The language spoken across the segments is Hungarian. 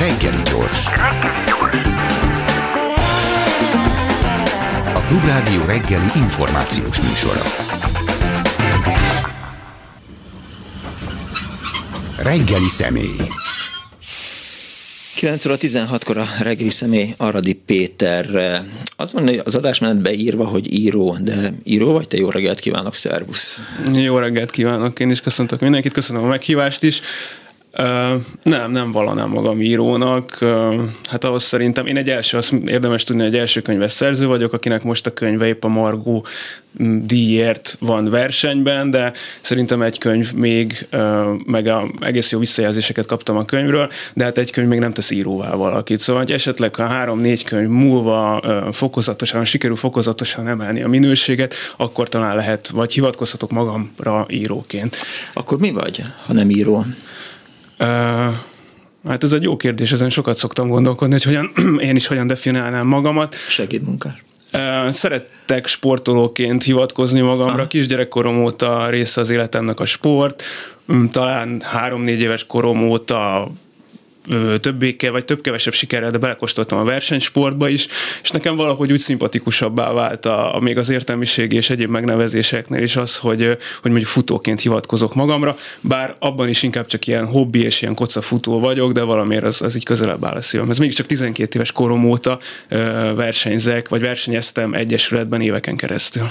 Reggeli gyors. A Klubrádió reggeli információs műsora. Reggeli személy. 9 óra 16-kor a reggeli személy Aradi Péter. Az van az adásmenetben írva, hogy író, de író vagy te? Jó reggelt kívánok, szervusz! Jó reggelt kívánok, én is köszöntök mindenkit, köszönöm a meghívást is. Nem, nem valanám magam írónak. Hát ahhoz szerintem, én egy első, azt érdemes tudni, egy első könyves szerző vagyok, akinek most a könyve épp a Margó díjért van versenyben, de szerintem egy könyv még, meg a, egész jó visszajelzéseket kaptam a könyvről, de hát egy könyv még nem tesz íróvá valakit. Szóval, hogy esetleg ha három-négy könyv múlva fokozatosan, sikerül fokozatosan emelni a minőséget, akkor talán lehet, vagy hivatkozhatok magamra íróként. Akkor mi vagy, ha nem író? Hát ez egy jó kérdés, ezen sokat szoktam gondolkodni, hogy hogyan, én is hogyan definiálnám magamat. Segédmunkás. Szerettek sportolóként hivatkozni magamra, kisgyerekkorom óta része az életemnek a sport, mm, talán három-négy éves korom óta többékkel vagy több-kevesebb sikerrel, de belekóstoltam a versenysportba is, és nekem valahogy úgy szimpatikusabbá vált a, a még az értelmiség és egyéb megnevezéseknél is az, hogy, hogy mondjuk futóként hivatkozok magamra, bár abban is inkább csak ilyen hobbi és ilyen futó vagyok, de valamiért az, az így közelebb áll a szívem. Ez mégiscsak 12 éves korom óta versenyzek, vagy versenyeztem egyesületben éveken keresztül.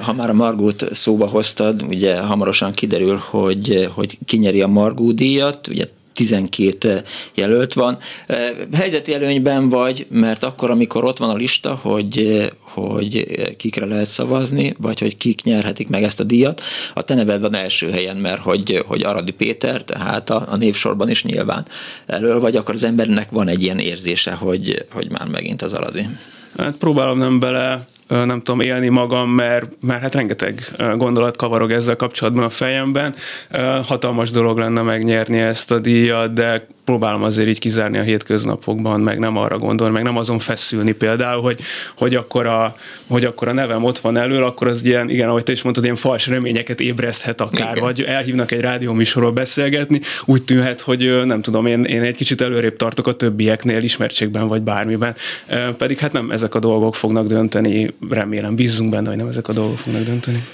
Ha már a Margót szóba hoztad, ugye hamarosan kiderül, hogy, hogy kinyeri a Margó díjat, ugye 12 jelölt van. Helyzeti előnyben vagy, mert akkor, amikor ott van a lista, hogy, hogy kikre lehet szavazni, vagy hogy kik nyerhetik meg ezt a díjat, a te neved van első helyen, mert hogy, hogy Aradi Péter, tehát a, a névsorban is nyilván elől vagy, akkor az embernek van egy ilyen érzése, hogy, hogy már megint az Aradi. Hát próbálom nem bele nem tudom élni magam, mert, mert hát rengeteg gondolat kavarog ezzel kapcsolatban a fejemben. Hatalmas dolog lenne megnyerni ezt a díjat, de próbálom azért így kizárni a hétköznapokban, meg nem arra gondolni, meg nem azon feszülni például, hogy, hogy, akkor a, hogy akkor a nevem ott van elől, akkor az ilyen, igen, ahogy te is mondtad, ilyen fals reményeket ébreszthet akár, igen. vagy elhívnak egy rádióműsorról beszélgetni, úgy tűnhet, hogy nem tudom, én, én egy kicsit előrébb tartok a többieknél ismertségben, vagy bármiben, pedig hát nem ezek a dolgok fognak dönteni, remélem, bízunk benne, hogy nem ezek a dolgok fognak dönteni.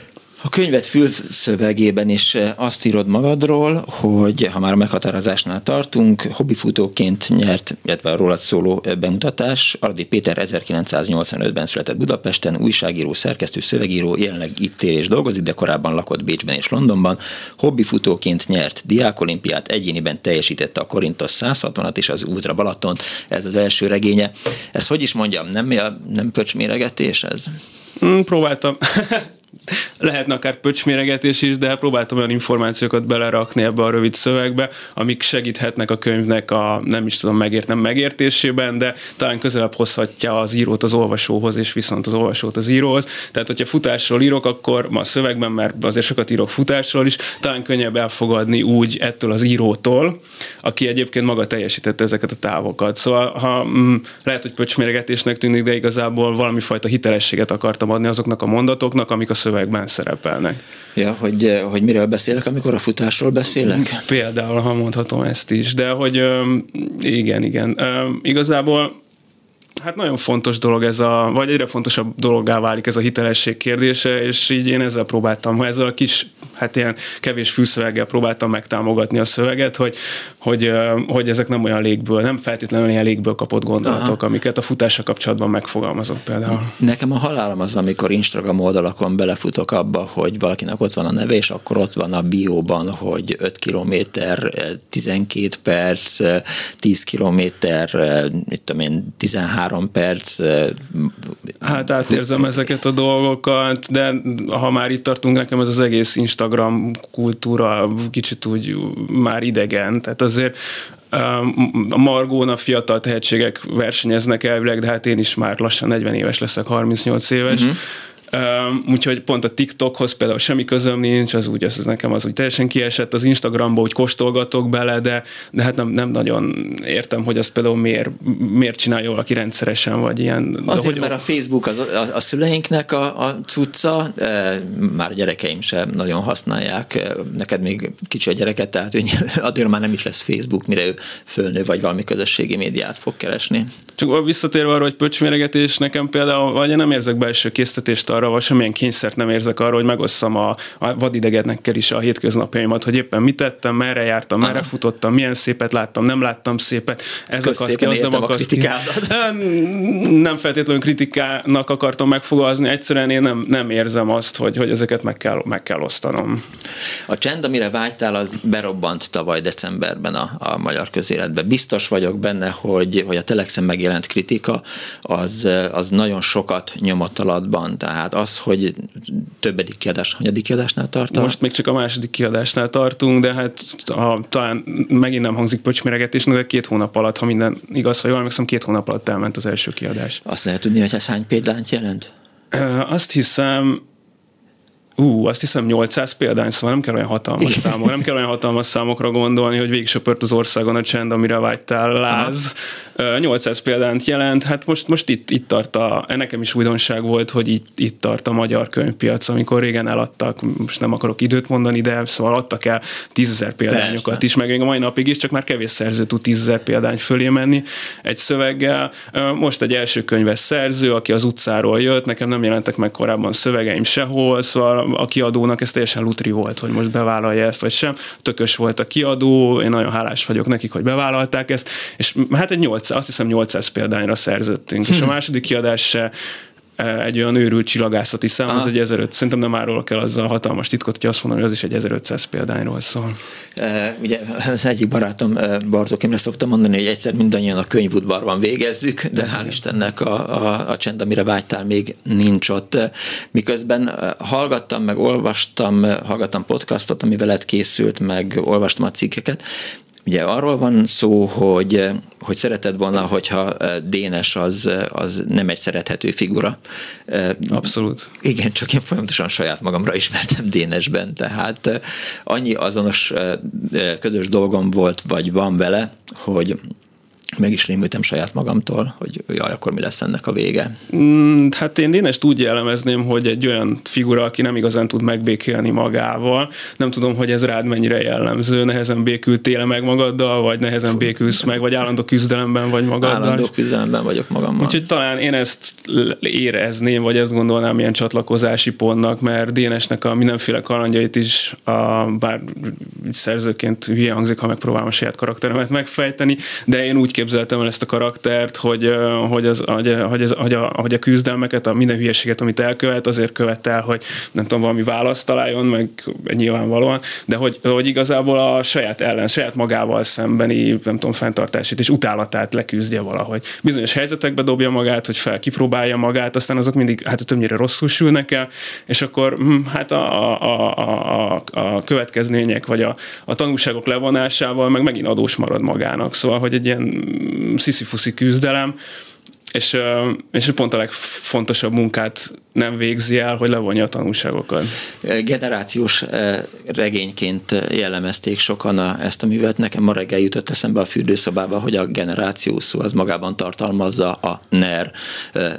A könyvet fülszövegében is eh, azt írod magadról, hogy ha már a meghatározásnál tartunk, hobbifutóként nyert, illetve a rólad szóló eh, bemutatás. Ardi Péter 1985-ben született Budapesten, újságíró, szerkesztő, szövegíró, jelenleg itt él és dolgozik, de korábban lakott Bécsben és Londonban. Hobbifutóként nyert diákolimpiát, egyéniben teljesítette a Korintos 160-at és az Ultra Balaton. Ez az első regénye. Ez hogy is mondjam, nem, nem pöcsméregetés ez? Mm, próbáltam. lehetne akár pöcsméregetés is, de próbáltam olyan információkat belerakni ebbe a rövid szövegbe, amik segíthetnek a könyvnek a nem is tudom megért, nem megértésében, de talán közelebb hozhatja az írót az olvasóhoz, és viszont az olvasót az íróhoz. Tehát, hogyha futásról írok, akkor ma a szövegben, mert azért sokat írok futásról is, talán könnyebb elfogadni úgy ettől az írótól, aki egyébként maga teljesítette ezeket a távokat. Szóval, ha mm, lehet, hogy pöcsméregetésnek tűnik, de igazából valami fajta hitelességet akartam adni azoknak a mondatoknak, amik a szövegben szerepelnek. Ja, hogy, hogy miről beszélek, amikor a futásról beszélek? Például, ha mondhatom ezt is, de hogy igen, igen. Igazából Hát nagyon fontos dolog ez a, vagy egyre fontosabb dologgá válik ez a hitelesség kérdése, és így én ezzel próbáltam, ha ezzel a kis, hát ilyen kevés fűszöveggel próbáltam megtámogatni a szöveget, hogy, hogy, hogy ezek nem olyan légből, nem feltétlenül ilyen légből kapott gondolatok, Aha. amiket a futása kapcsolatban megfogalmazok például. Nekem a halálom az, amikor Instagram oldalakon belefutok abba, hogy valakinek ott van a neve, és akkor ott van a bióban, hogy 5 kilométer, 12 perc, 10 kilométer, mit tudom én, 13 három perc. Hát átérzem ezeket a dolgokat, de ha már itt tartunk, nekem ez az egész Instagram kultúra kicsit úgy már idegen, tehát azért a Margón a fiatal tehetségek versenyeznek elvileg, de hát én is már lassan 40 éves leszek, 38 éves. Uh-huh úgyhogy pont a TikTokhoz például semmi közöm nincs, az úgy, az nekem az úgy teljesen kiesett, az Instagramba úgy kóstolgatok bele, de, de hát nem, nem nagyon értem, hogy azt például miért, miért csinálja valaki rendszeresen, vagy ilyen. Azért, hogy, mert a Facebook az a, a szüleinknek a, a cucca, e, már a gyerekeim sem nagyon használják, neked még kicsi a gyereket, tehát addig már nem is lesz Facebook, mire ő fölnő, vagy valami közösségi médiát fog keresni. Csak visszatérve arra, hogy pöcsméregetés, nekem például, vagy én nem érzek belső késztetést arra, vagy semmilyen kényszert nem érzek arra, hogy megosszam a, a vadidegednekkel is a hétköznapjaimat, hogy éppen mit tettem, merre jártam, merre Aha. futottam, milyen szépet láttam, nem láttam szépet, ez akasz ki, az nem akasz ki. Nem feltétlenül kritikának akartam megfogalmazni, egyszerűen én nem, nem érzem azt, hogy, hogy ezeket meg kell, meg kell osztanom. A csend, amire vágytál, az berobbant tavaly decemberben a, a magyar közéletbe. Biztos vagyok benne, hogy, hogy a Telexen megjelent kritika, az, az nagyon sokat nyomott alatban. Tehát az, hogy többedik kiadás, hanyadik kiadásnál tart? Most még csak a második kiadásnál tartunk, de hát ha, talán megint nem hangzik pöcsméregetésnek, de két hónap alatt, ha minden igaz, ha jól emlékszem, két hónap alatt elment az első kiadás. Azt lehet tudni, hogy ez hány példányt jelent? Azt hiszem, Ú, azt hiszem 800 példány, szóval nem kell olyan hatalmas számok, nem kell olyan hatalmas számokra gondolni, hogy végig söpört az országon a csend, amire vágytál láz. Aha. 800 példányt jelent, hát most, most itt, itt tart a, nekem is újdonság volt, hogy itt, itt tart a magyar könyvpiac, amikor régen eladtak, most nem akarok időt mondani, de szóval adtak el tízezer példányokat Persze. is, meg még a mai napig is, csak már kevés szerző tud tízezer példány fölé menni egy szöveggel. Most egy első könyves szerző, aki az utcáról jött, nekem nem jelentek meg korábban szövegeim sehol, szóval a kiadónak ez teljesen lutri volt, hogy most bevállalja ezt, vagy sem. Tökös volt a kiadó, én nagyon hálás vagyok nekik, hogy bevállalták ezt, és hát egy 800, azt hiszem 800 példányra szerződtünk, hm. és a második kiadás se egy olyan őrült csillagászati szám, Aha. az egy 1500, szerintem nem árulok el azzal a hatalmas titkot, hogy azt mondom, hogy az is egy 1500 példányról szól. E, ugye az egyik barátom Bartók Imre szokta mondani, hogy egyszer mindannyian a könyvudvarban végezzük, de hál' Istennek a, a, a csend, amire vágytál, még nincs ott. Miközben hallgattam, meg olvastam, hallgattam podcastot, ami veled készült, meg olvastam a cikkeket, Ugye arról van szó, hogy, hogy szereted volna, hogyha eh, Dénes az, az nem egy szerethető figura. Eh, Abszolút. Igen, csak én folyamatosan saját magamra ismertem Dénesben, tehát eh, annyi azonos közös dolgom volt, vagy van vele, hogy meg is rémültem saját magamtól, hogy jaj, akkor mi lesz ennek a vége. Mm, hát én Dénest úgy jellemezném, hogy egy olyan figura, aki nem igazán tud megbékélni magával. Nem tudom, hogy ez rád mennyire jellemző, nehezen békültél meg magaddal, vagy nehezen békülsz meg, vagy állandó küzdelemben vagy magaddal. Állandó küzdelemben vagyok magammal. Úgyhogy talán én ezt érezném, vagy ezt gondolnám ilyen csatlakozási pontnak, mert Dénesnek a mindenféle kalandjait is, a, bár szerzőként hülye hangzik, ha megpróbálom a saját karakteremet megfejteni, de én úgy képzeltem el ezt a karaktert, hogy, hogy, az, hogy, hogy, az, hogy, a, hogy a küzdelmeket, a minden hülyeséget, amit elkövet, azért követel, hogy nem tudom, valami választ találjon, meg nyilvánvalóan, de hogy, hogy igazából a saját ellen, saját magával szembeni, nem tudom, fenntartását és utálatát leküzdje valahogy. Bizonyos helyzetekbe dobja magát, hogy fel kipróbálja magát, aztán azok mindig hát többnyire rosszul sülnek el, és akkor hm, hát a, a, a, a, a következmények, vagy a, a tanulságok levonásával meg megint adós marad magának. Szóval, hogy egy ilyen sziszifuszi küzdelem, és, és pont a legfontosabb munkát nem végzi el, hogy levonja a tanulságokat. Generációs regényként jellemezték sokan a, ezt a művet. Nekem ma reggel jutott eszembe a fürdőszobába, hogy a generáció szó az magában tartalmazza a NER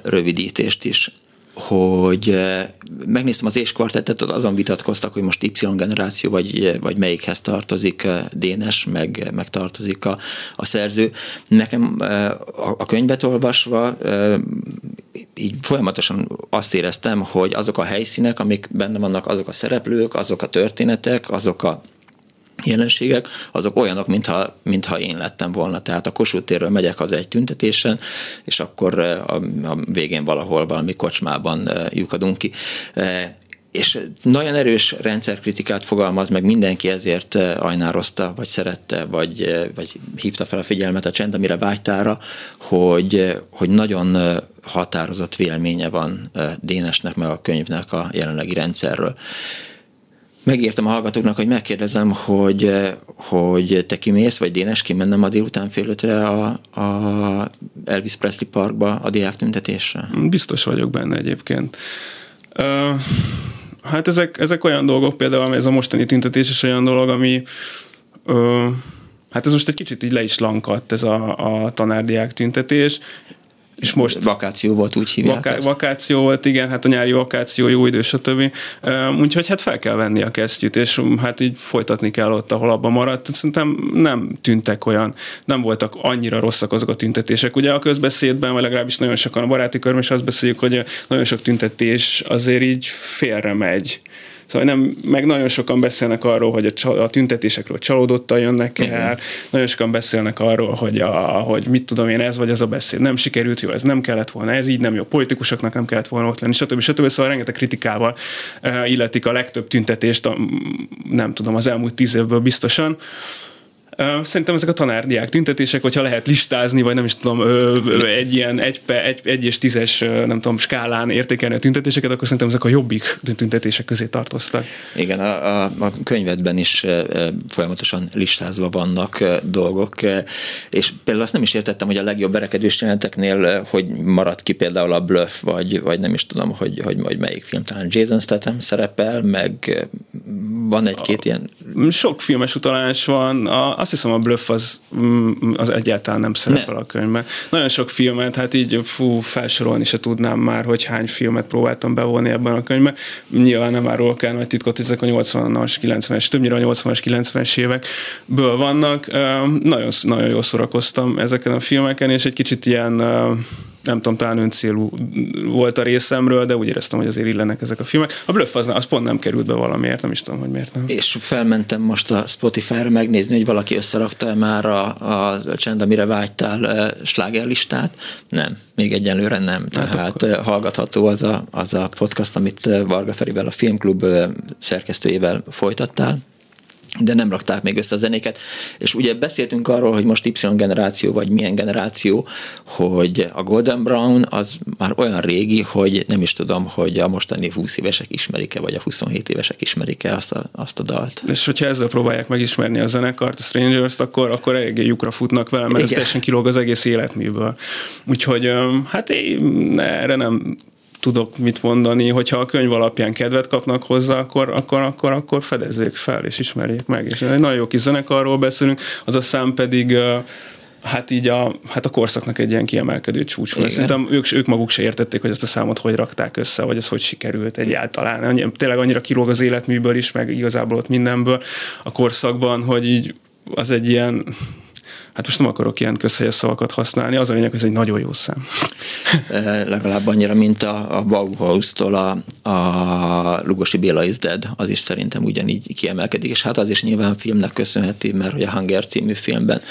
rövidítést is hogy eh, megnéztem az és azon vitatkoztak, hogy most Y generáció, vagy, vagy melyikhez tartozik eh, Dénes, meg, meg tartozik a, a szerző. Nekem eh, a könyvet olvasva így folyamatosan azt éreztem, hogy azok a helyszínek, amik benne vannak, azok a szereplők, azok a történetek, azok a jelenségek, azok olyanok, mintha, mintha én lettem volna. Tehát a Kossuth térről megyek az egy tüntetésen, és akkor a, a végén valahol valami kocsmában lyukadunk ki és nagyon erős rendszerkritikát fogalmaz meg mindenki, ezért ajnározta, vagy szerette, vagy, vagy hívta fel a figyelmet a csend, amire vágytára, hogy, hogy nagyon határozott véleménye van Dénesnek, meg a könyvnek a jelenlegi rendszerről megértem a hallgatóknak, hogy megkérdezem, hogy, hogy te kimész, vagy Dénes kimennem a délután fél ötre a, a Elvis Presley Parkba a diák tüntetésre? Biztos vagyok benne egyébként. Hát ezek, ezek olyan dolgok, például ez a mostani tüntetés is olyan dolog, ami hát ez most egy kicsit így le is lankadt ez a, a tanárdiák tüntetés, és most vakáció volt, úgy hívják vaká- Vakáció volt, igen, hát a nyári vakáció, jó idő, stb. Úgyhogy hát fel kell venni a kesztyűt, és hát így folytatni kell ott, ahol abban maradt. Szerintem nem tűntek olyan, nem voltak annyira rosszak azok a tüntetések. Ugye a közbeszédben, vagy legalábbis nagyon sokan a baráti körben is azt beszéljük, hogy nagyon sok tüntetés azért így félre megy Szóval nem, meg nagyon sokan beszélnek arról, hogy a, a tüntetésekről csalódottan jönnek el, Igen. nagyon sokan beszélnek arról, hogy, a, hogy mit tudom én, ez vagy az a beszéd nem sikerült, jó, ez nem kellett volna, ez így nem jó, politikusoknak nem kellett volna ott lenni, stb. stb. Szóval rengeteg kritikával uh, illetik a legtöbb tüntetést, a, nem tudom, az elmúlt tíz évből biztosan. Szerintem ezek a tanárdiák tüntetések, hogyha lehet listázni, vagy nem is tudom, egy ilyen egy, egy, egy és tízes, nem tudom, skálán értékelni a tüntetéseket, akkor szerintem ezek a jobbik tüntetések közé tartoztak. Igen, a, a, a könyvedben is folyamatosan listázva vannak dolgok, és például azt nem is értettem, hogy a legjobb verekedős jeleneteknél, hogy maradt ki például a Bluff, vagy, vagy nem is tudom, hogy, hogy, hogy melyik film, talán Jason Statham szerepel, meg van egy-két ilyen... Sok filmes utalás van, a, azt hiszem a Bluff az, mm, az egyáltalán nem szerepel nem. a könyvben. Nagyon sok filmet, hát így fú, felsorolni se tudnám már, hogy hány filmet próbáltam bevonni ebben a könyvben. Nyilván nem árulok el nagy titkot, ezek a 80-as, 90-es, többnyire a 80-as, 90-es évekből vannak. Nagyon, nagyon jól szórakoztam ezeken a filmeken, és egy kicsit ilyen nem tudom, talán öncélú volt a részemről, de úgy éreztem, hogy azért illenek ezek a filmek. A Bluff az, az pont nem került be valamiért, nem is tudom, hogy miért nem. És felmentem most a Spotify-ra megnézni, hogy valaki összerakta már a, a Csend, amire vágytál slágerlistát. Nem, még egyelőre nem. Hát Tehát akkor... hallgatható az a, az a podcast, amit Varga Ferivel, a Filmklub szerkesztőjével folytattál de nem rakták még össze a zenéket. És ugye beszéltünk arról, hogy most Y generáció, vagy milyen generáció, hogy a Golden Brown az már olyan régi, hogy nem is tudom, hogy a mostani 20 évesek ismerik-e, vagy a 27 évesek ismerik-e azt a, azt a dalt. És hogyha ezzel próbálják megismerni a zenekart, a Strangers-t, akkor, akkor eléggé lyukra futnak vele, mert Igen. ez teljesen kilóg az egész életműből. Úgyhogy hát én erre nem tudok mit mondani, hogyha a könyv alapján kedvet kapnak hozzá, akkor, akkor, akkor, akkor fedezzék fel és ismerjék meg. És egy nagyon jó kis zenekarról beszélünk, az a szám pedig hát így a, hát a korszaknak egy ilyen kiemelkedő csúcs volt. Szerintem ők, ők maguk se értették, hogy ezt a számot hogy rakták össze, vagy ez hogy sikerült egyáltalán. Tényleg annyira kilóg az életműből is, meg igazából ott mindenből a korszakban, hogy így az egy ilyen hát most nem akarok ilyen közhelyes szavakat használni, az a lényeg, hogy ez egy nagyon jó szám. Legalább annyira, mint a, a Bauhaus-tól a, a Lugosi Béla is Dead, az is szerintem ugyanígy kiemelkedik, és hát az is nyilván filmnek köszönhető, mert hogy a Hunger című filmben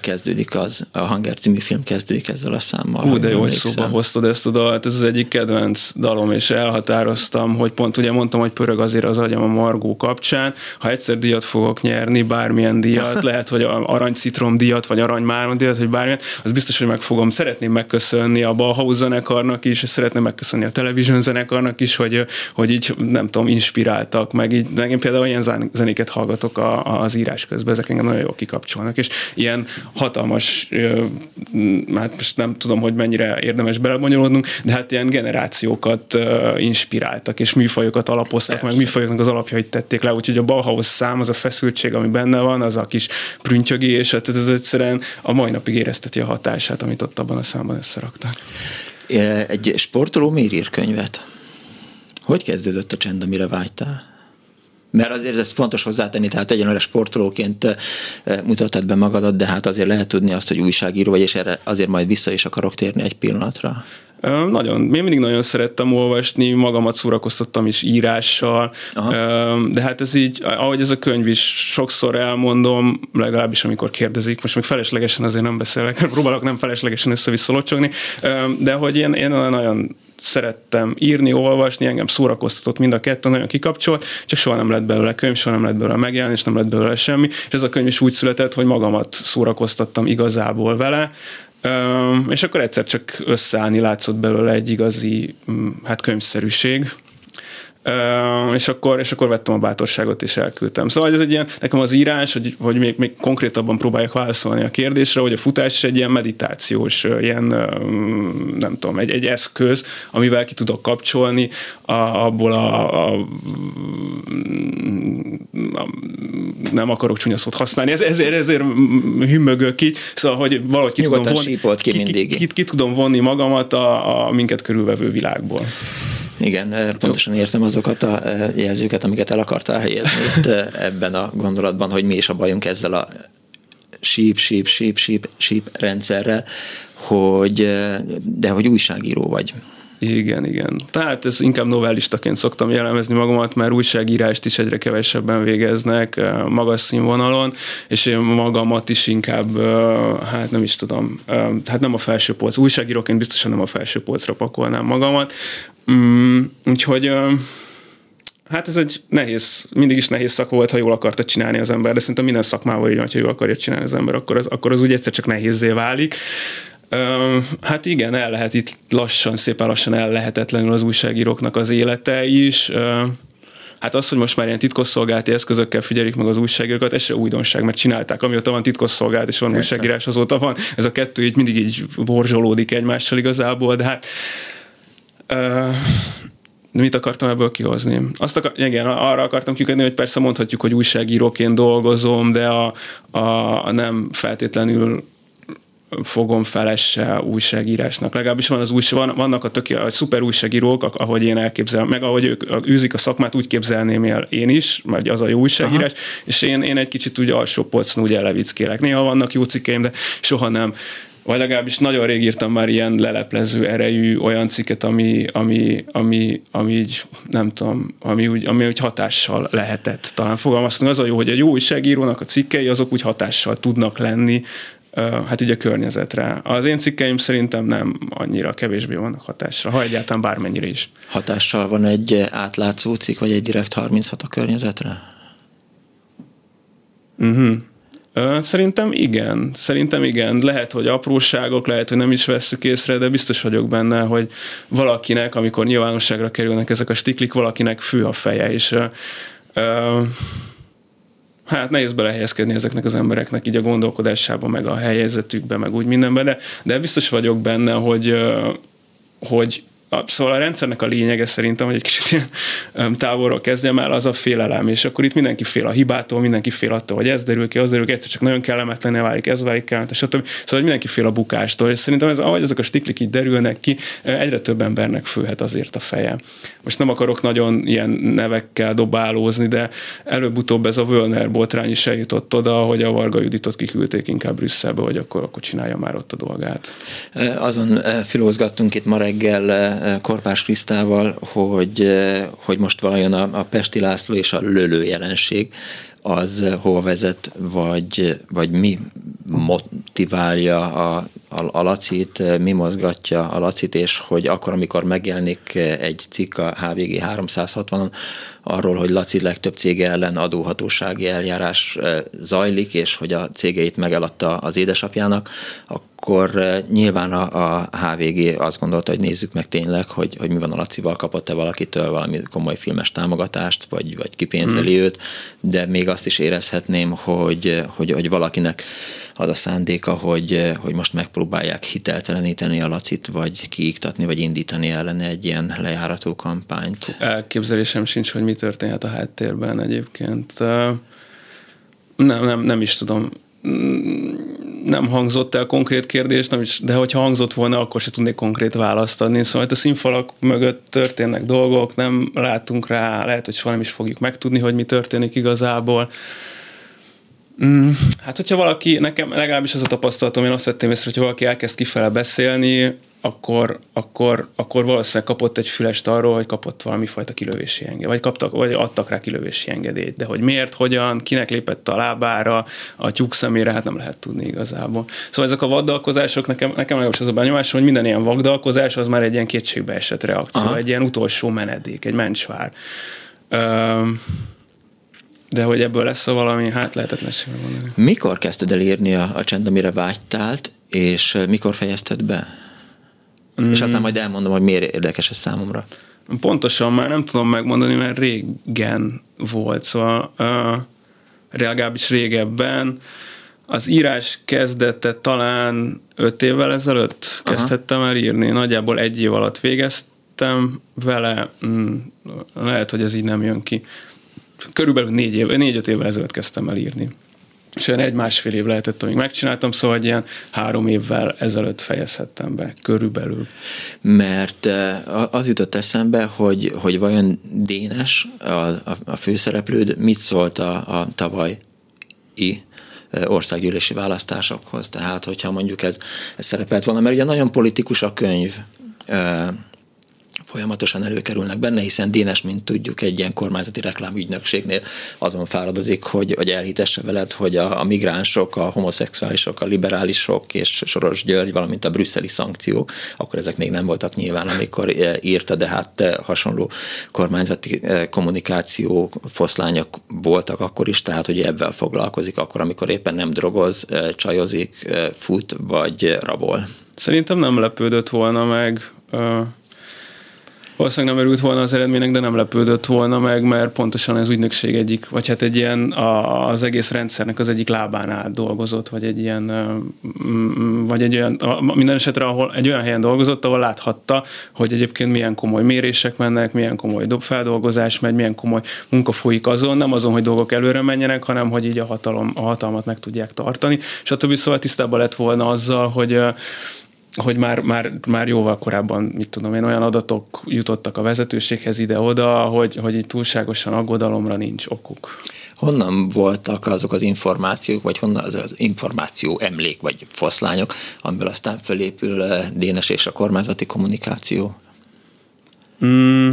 kezdődik az, a Hunger című film kezdődik ezzel a számmal. Ú, de jó, hogy szóba hoztad ezt a dalt, ez az egyik kedvenc dalom, és elhatároztam, hogy pont ugye mondtam, hogy pörög azért az agyam a Margó kapcsán, ha egyszer díjat fogok nyerni, bármilyen díjat, lehet, hogy aranycitrom díjat, vagy arany díjat, vagy bármilyen, az biztos, hogy meg fogom. Szeretném megköszönni a Bauhaus zenekarnak is, és szeretném megköszönni a Television zenekarnak is, hogy, hogy így nem tudom, inspiráltak, meg így én például ilyen zenéket hallgatok a, az írás közben, ezek engem nagyon jól kikapcsolnak, és ilyen hatalmas, hát most nem tudom, hogy mennyire érdemes belebonyolódnunk, de hát ilyen generációkat inspiráltak, és műfajokat alapoztak, Persze. meg műfajoknak az alapjait tették le, úgyhogy a Bauhaus szám, az a feszültség, ami benne van, az a kis prüntjögés, hát ez egyszerűen a mai napig érezteti a hatását, amit ott abban a számban összeraktak. Egy sportoló miért ír könyvet? Hogy kezdődött a csend, amire vágytál? Mert azért ez fontos hozzátenni, tehát egyenlőre sportolóként mutattad be magadat, de hát azért lehet tudni azt, hogy újságíró vagy, és erre azért majd vissza is akarok térni egy pillanatra. Nagyon, én mindig nagyon szerettem olvasni, magamat szórakoztattam is írással, Aha. de hát ez így, ahogy ez a könyv is sokszor elmondom, legalábbis amikor kérdezik, most még feleslegesen azért nem beszélek, próbálok nem feleslegesen össze-vissza de hogy én, én nagyon szerettem írni, olvasni, engem szórakoztatott mind a kettő, nagyon kikapcsolt, csak soha nem lett belőle könyv, soha nem lett belőle megjelenés, nem lett belőle semmi, és ez a könyv is úgy született, hogy magamat szórakoztattam igazából vele, és akkor egyszer csak összeállni látszott belőle egy igazi mm, hát könyvszerűség, és akkor, és akkor vettem a bátorságot és elküldtem. Szóval ez egy ilyen, nekem az írás, hogy, hogy még, még konkrétabban próbáljak válaszolni a kérdésre, hogy a futás egy ilyen meditációs, ilyen nem tudom, egy, egy eszköz, amivel ki tudok kapcsolni a, abból a, a, a nem akarok csúnya szót használni, ez, ezért, ezért hümmögök ki, szóval, hogy valahogy ki tudom, vonni, ki, ki, ki, ki, ki, tudom vonni magamat a, a minket körülvevő világból. Igen, eh, pontosan értem azokat a eh, jelzőket, amiket el akartál helyezni itt eh, ebben a gondolatban, hogy mi is a bajunk ezzel a síp, síp, síp, síp, síp rendszerrel, hogy, de hogy újságíró vagy. Igen, igen. Tehát ez inkább novellistaként szoktam jellemezni magamat, mert újságírást is egyre kevesebben végeznek magas színvonalon, és én magamat is inkább, hát nem is tudom, hát nem a felső polc. Újságíróként biztosan nem a felső polcra pakolnám magamat. Mm, úgyhogy Hát ez egy nehéz, mindig is nehéz szak volt, ha jól akarta csinálni az ember, de szerintem minden szakmával így van, ha jól akarja csinálni az ember, akkor az, akkor az úgy egyszer csak nehézé válik. Hát igen, el lehet itt lassan, szépen lassan el lehetetlenül az újságíróknak az élete is. Hát az, hogy most már ilyen titkosszolgálati eszközökkel figyelik meg az újságírókat, ez se újdonság, mert csinálták, amióta van titkosszolgálat és van Persze. újságírás, azóta van. Ez a kettő így mindig így borzsolódik egymással igazából, de hát uh, mit akartam ebből kihozni? Azt akar, igen, arra akartam kikötni, hogy persze mondhatjuk, hogy újságíróként dolgozom, de a, a, a nem feltétlenül fogom felesse újságírásnak. Legalábbis van az új, van, vannak a, tök, a szuper újságírók, ahogy én elképzelem, meg ahogy ők űzik a szakmát, úgy képzelném el én is, vagy az a jó újságírás, Aha. és én, én egy kicsit úgy alsó polcon úgy elevickélek. Néha vannak jó cikkeim, de soha nem vagy legalábbis nagyon rég írtam már ilyen leleplező erejű olyan cikket, ami, ami, ami, ami így, nem tudom, ami úgy, ami úgy hatással lehetett talán fogalmazni. Az a jó, hogy egy jó újságírónak a cikkei azok úgy hatással tudnak lenni hát így a környezetre. Az én cikkeim szerintem nem annyira kevésbé vannak hatásra, ha egyáltalán bármennyire is. Hatással van egy átlátszó cikk, vagy egy direkt 36 a környezetre? Uh-huh. Szerintem igen. Szerintem igen. Lehet, hogy apróságok, lehet, hogy nem is vesszük észre, de biztos vagyok benne, hogy valakinek, amikor nyilvánosságra kerülnek ezek a stiklik, valakinek fő a feje, és uh, hát nehéz belehelyezkedni ezeknek az embereknek így a gondolkodásában, meg a helyzetükbe, meg úgy mindenben, de, de biztos vagyok benne, hogy, hogy Szóval a rendszernek a lényege szerintem, hogy egy kicsit ilyen távolról kezdjem el, az a félelem, és akkor itt mindenki fél a hibától, mindenki fél attól, hogy ez derül ki, az derül ki, egyszer csak nagyon kellemetlen válik, ez válik kellemetlen, stb. Szóval mindenki fél a bukástól, és szerintem ez, ahogy ezek a stiklik így derülnek ki, egyre több embernek főhet azért a feje. Most nem akarok nagyon ilyen nevekkel dobálózni, de előbb-utóbb ez a Völner botrány is eljutott oda, hogy a Varga Juditot kiküldték inkább Brüsszelbe, hogy akkor, akkor csinálja már ott a dolgát. Azon filózgattunk itt ma reggel Korpás Krisztával, hogy, hogy most valajon a, a Pesti László és a lölő jelenség az hova vezet, vagy, vagy mi motiválja a, a, a Lacit, mi mozgatja a Lacit, és hogy akkor, amikor megjelenik egy cikk a HVG 360-on arról, hogy Laci legtöbb cége ellen adóhatósági eljárás zajlik, és hogy a cégeit megeladta az édesapjának, akkor eh, nyilván a, a HVG azt gondolta, hogy nézzük meg tényleg, hogy, hogy mi van a Lacival, kapott-e valakitől valami komoly filmes támogatást, vagy, vagy kipénzeli mm. őt, de még azt is érezhetném, hogy, hogy, hogy valakinek az a szándéka, hogy, hogy most megpróbálják hitelteleníteni a Lacit, vagy kiiktatni, vagy indítani ellene egy ilyen lejárató kampányt. Elképzelésem sincs, hogy mi történhet a háttérben egyébként. Nem, nem, nem is tudom nem hangzott el konkrét kérdés, nem is, de hogyha hangzott volna, akkor se tudnék konkrét választ adni. Szóval itt a színfalak mögött történnek dolgok, nem látunk rá, lehet, hogy soha nem is fogjuk megtudni, hogy mi történik igazából. Mm, hát, hogyha valaki, nekem legalábbis az a tapasztalatom, én azt vettem észre, hogy valaki elkezd kifele beszélni, akkor, akkor, akkor valószínűleg kapott egy fülest arról, hogy kapott valami fajta kilövési engedélyt, vagy, kaptak, vagy adtak rá kilövési engedélyt, de hogy miért, hogyan, kinek lépett a lábára, a tyúk szemére, hát nem lehet tudni igazából. Szóval ezek a vaddalkozások, nekem, nekem legalábbis az a benyomásom, hogy minden ilyen vagdalkozás az már egy ilyen kétségbeesett reakció, Aha. egy ilyen utolsó menedék, egy mencsvár. De hogy ebből lesz valami, hát lehetetlenség mondani. Mikor kezdted el írni a, a csend, amire vágytál, és mikor fejezted be? Mm. És aztán majd elmondom, hogy miért érdekes ez számomra. Pontosan már nem tudom megmondani, mert régen volt, szóval uh, legalábbis régebben. Az írás kezdete talán öt évvel ezelőtt Aha. kezdhettem el írni, nagyjából egy év alatt végeztem vele, mm, lehet, hogy ez így nem jön ki. Körülbelül négy, év, négy-öt évvel ezelőtt kezdtem el írni és olyan egy-másfél év lehetett, amíg megcsináltam, szóval egy ilyen három évvel ezelőtt fejezhettem be, körülbelül. Mert eh, az jutott eszembe, hogy, hogy vajon Dénes, a, a, a főszereplőd, mit szólt a, a tavalyi eh, országgyűlési választásokhoz. Tehát, hogyha mondjuk ez, ez szerepelt volna, mert ugye nagyon politikus a könyv, eh, folyamatosan előkerülnek benne, hiszen Dénes, mint tudjuk, egy ilyen kormányzati reklámügynökségnél azon fáradozik, hogy, hogy elhitesse veled, hogy a, a migránsok, a homoszexuálisok, a liberálisok és Soros György, valamint a brüsszeli szankciók, akkor ezek még nem voltak nyilván, amikor eh, írta, de hát eh, hasonló kormányzati eh, kommunikáció foszlányok voltak akkor is, tehát hogy ebben foglalkozik akkor, amikor éppen nem drogoz, csajozik, fut vagy rabol. Szerintem nem lepődött volna meg valószínűleg nem örült volna az eredménynek, de nem lepődött volna meg, mert pontosan ez ügynökség egyik, vagy hát egy ilyen a, az egész rendszernek az egyik lábán át dolgozott, vagy egy ilyen, vagy egy olyan, minden esetre ahol egy olyan helyen dolgozott, ahol láthatta, hogy egyébként milyen komoly mérések mennek, milyen komoly feldolgozás megy, milyen komoly munka folyik azon, nem azon, hogy dolgok előre menjenek, hanem hogy így a, hatalom, a hatalmat meg tudják tartani, többi szóval tisztában lett volna azzal, hogy hogy már, már, már jóval korábban, mit tudom én, olyan adatok jutottak a vezetőséghez ide-oda, hogy, hogy így túlságosan aggodalomra nincs okuk. Honnan voltak azok az információk, vagy honnan az, az információ emlék, vagy foszlányok, amiből aztán fölépül eh, Dénes és a kormányzati kommunikáció? Mm,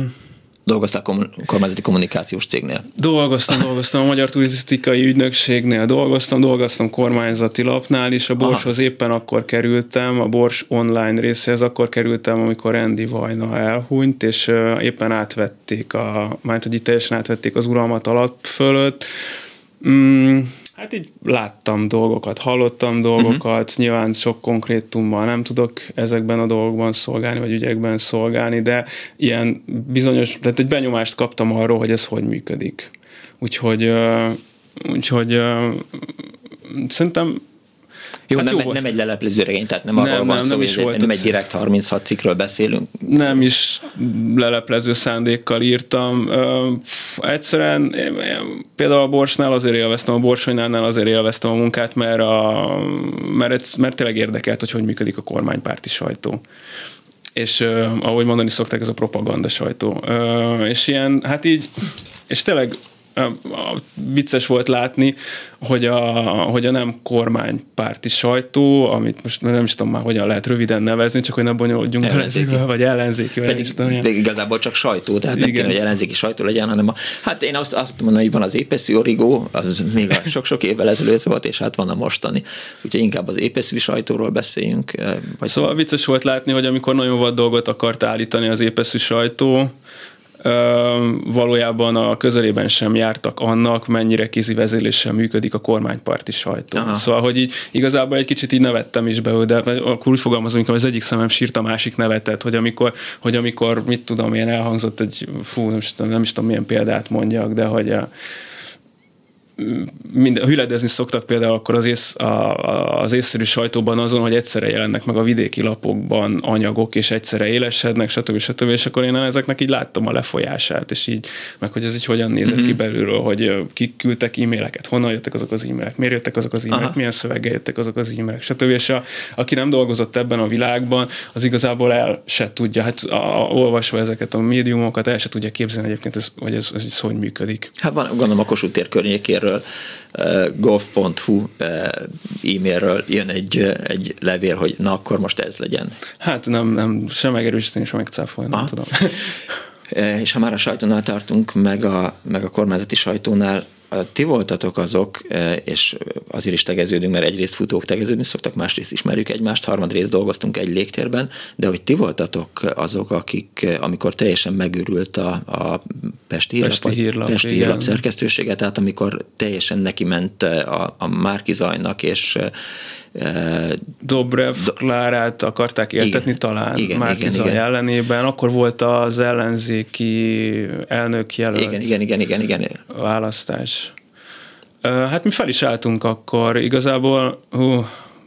Dolgoztál kom- kormányzati kommunikációs cégnél? Dolgoztam, dolgoztam a Magyar Turisztikai Ügynökségnél, dolgoztam, dolgoztam kormányzati lapnál is, a Borshoz Aha. éppen akkor kerültem, a Bors online részéhez akkor kerültem, amikor Andy Vajna elhunyt, és éppen átvették a, majd hogy teljesen átvették az uralmat alap fölött. Mm, Hát így láttam dolgokat, hallottam dolgokat, uh-huh. nyilván sok konkrétummal nem tudok ezekben a dolgokban szolgálni, vagy ügyekben szolgálni, de ilyen bizonyos, tehát egy benyomást kaptam arról, hogy ez hogy működik. Úgyhogy, úgyhogy szerintem jó, hát nem, jó nem egy leleplező regény, tehát nem, nem arról van nem, szó, nem, is volt nem egy direkt 36 cikkről beszélünk. Nem is leleplező szándékkal írtam. Uh, egyszerűen például a Borsnál azért élveztem, a Borsonynál azért élveztem a munkát, mert, a, mert, mert tényleg érdekelt, hogy hogy működik a kormánypárti sajtó és uh, ahogy mondani szokták, ez a propaganda sajtó. Uh, és ilyen, hát így, és tényleg vicces volt látni, hogy a, hogy a nem kormánypárti sajtó, amit most nem is tudom már hogyan lehet röviden nevezni, csak hogy ne bonyolódjunk ellenzéki. vagy ellenzéki. Vagy Pedig, tudom, pedig igazából csak sajtó, tehát nem kéne, hogy ellenzéki sajtó legyen, hanem a, hát én azt, azt mondom, hogy van az épeszű origó, az még sok-sok évvel ezelőtt volt, és hát van a mostani. Úgyhogy inkább az épeszű sajtóról beszéljünk. Vagy... Szóval vicces volt látni, hogy amikor nagyon vad dolgot akart állítani az épeszű sajtó, valójában a közelében sem jártak annak, mennyire kézi vezéléssel működik a kormánypárti sajtó. Aha. Szóval, hogy így igazából egy kicsit így nevettem is be, de akkor úgy fogalmazom, hogy az egyik szemem sírt, a másik nevetett, hogy amikor, hogy amikor mit tudom én, elhangzott egy, fú, nem is, nem is tudom milyen példát mondjak, de hogy a, minden, hüledezni szoktak például akkor az, ész, a, az észszerű sajtóban azon, hogy egyszerre jelennek meg a vidéki lapokban anyagok, és egyszerre élesednek, stb. stb. És akkor én ezeknek így láttam a lefolyását, és így, meg hogy ez így hogyan nézett mm-hmm. ki belülről, hogy kik küldtek e-maileket, honnan jöttek azok az e-mailek, miért jöttek azok az e-mailek, Aha. milyen szöveggel jöttek azok az e-mailek, stb. És a, aki nem dolgozott ebben a világban, az igazából el se tudja, hát a, a, olvasva ezeket a médiumokat, el se tudja képzelni egyébként, ez, hogy ez, ez, ez hogy működik. Hát van, gondolom a Kossuth tér környékéről e-mailről, gov.hu e-mailről jön egy, egy levél, hogy na akkor most ez legyen. Hát nem, nem sem megerősíteni, sem megcáfolni, nem tudom. És ha már a sajtónál tartunk, meg a, meg a kormányzati sajtónál, ti voltatok azok, és azért is tegeződünk, mert egyrészt futók tegeződni szoktak, másrészt ismerjük egymást, harmadrészt dolgoztunk egy légtérben, de hogy ti voltatok azok, akik, amikor teljesen megőrült a, a Pesti Hírlap, Pesti Hírlap, Pesti igen. Hírlap szerkesztősége, tehát amikor teljesen neki ment a, a Márki Zajnak, és Dobrev Klárát akarták értetni Igen, talán igen, Márki igen, igen. ellenében. Akkor volt az ellenzéki elnök jelölt igen, igen, igen, igen, igen. választás. Hát mi fel is álltunk akkor. Igazából, hú,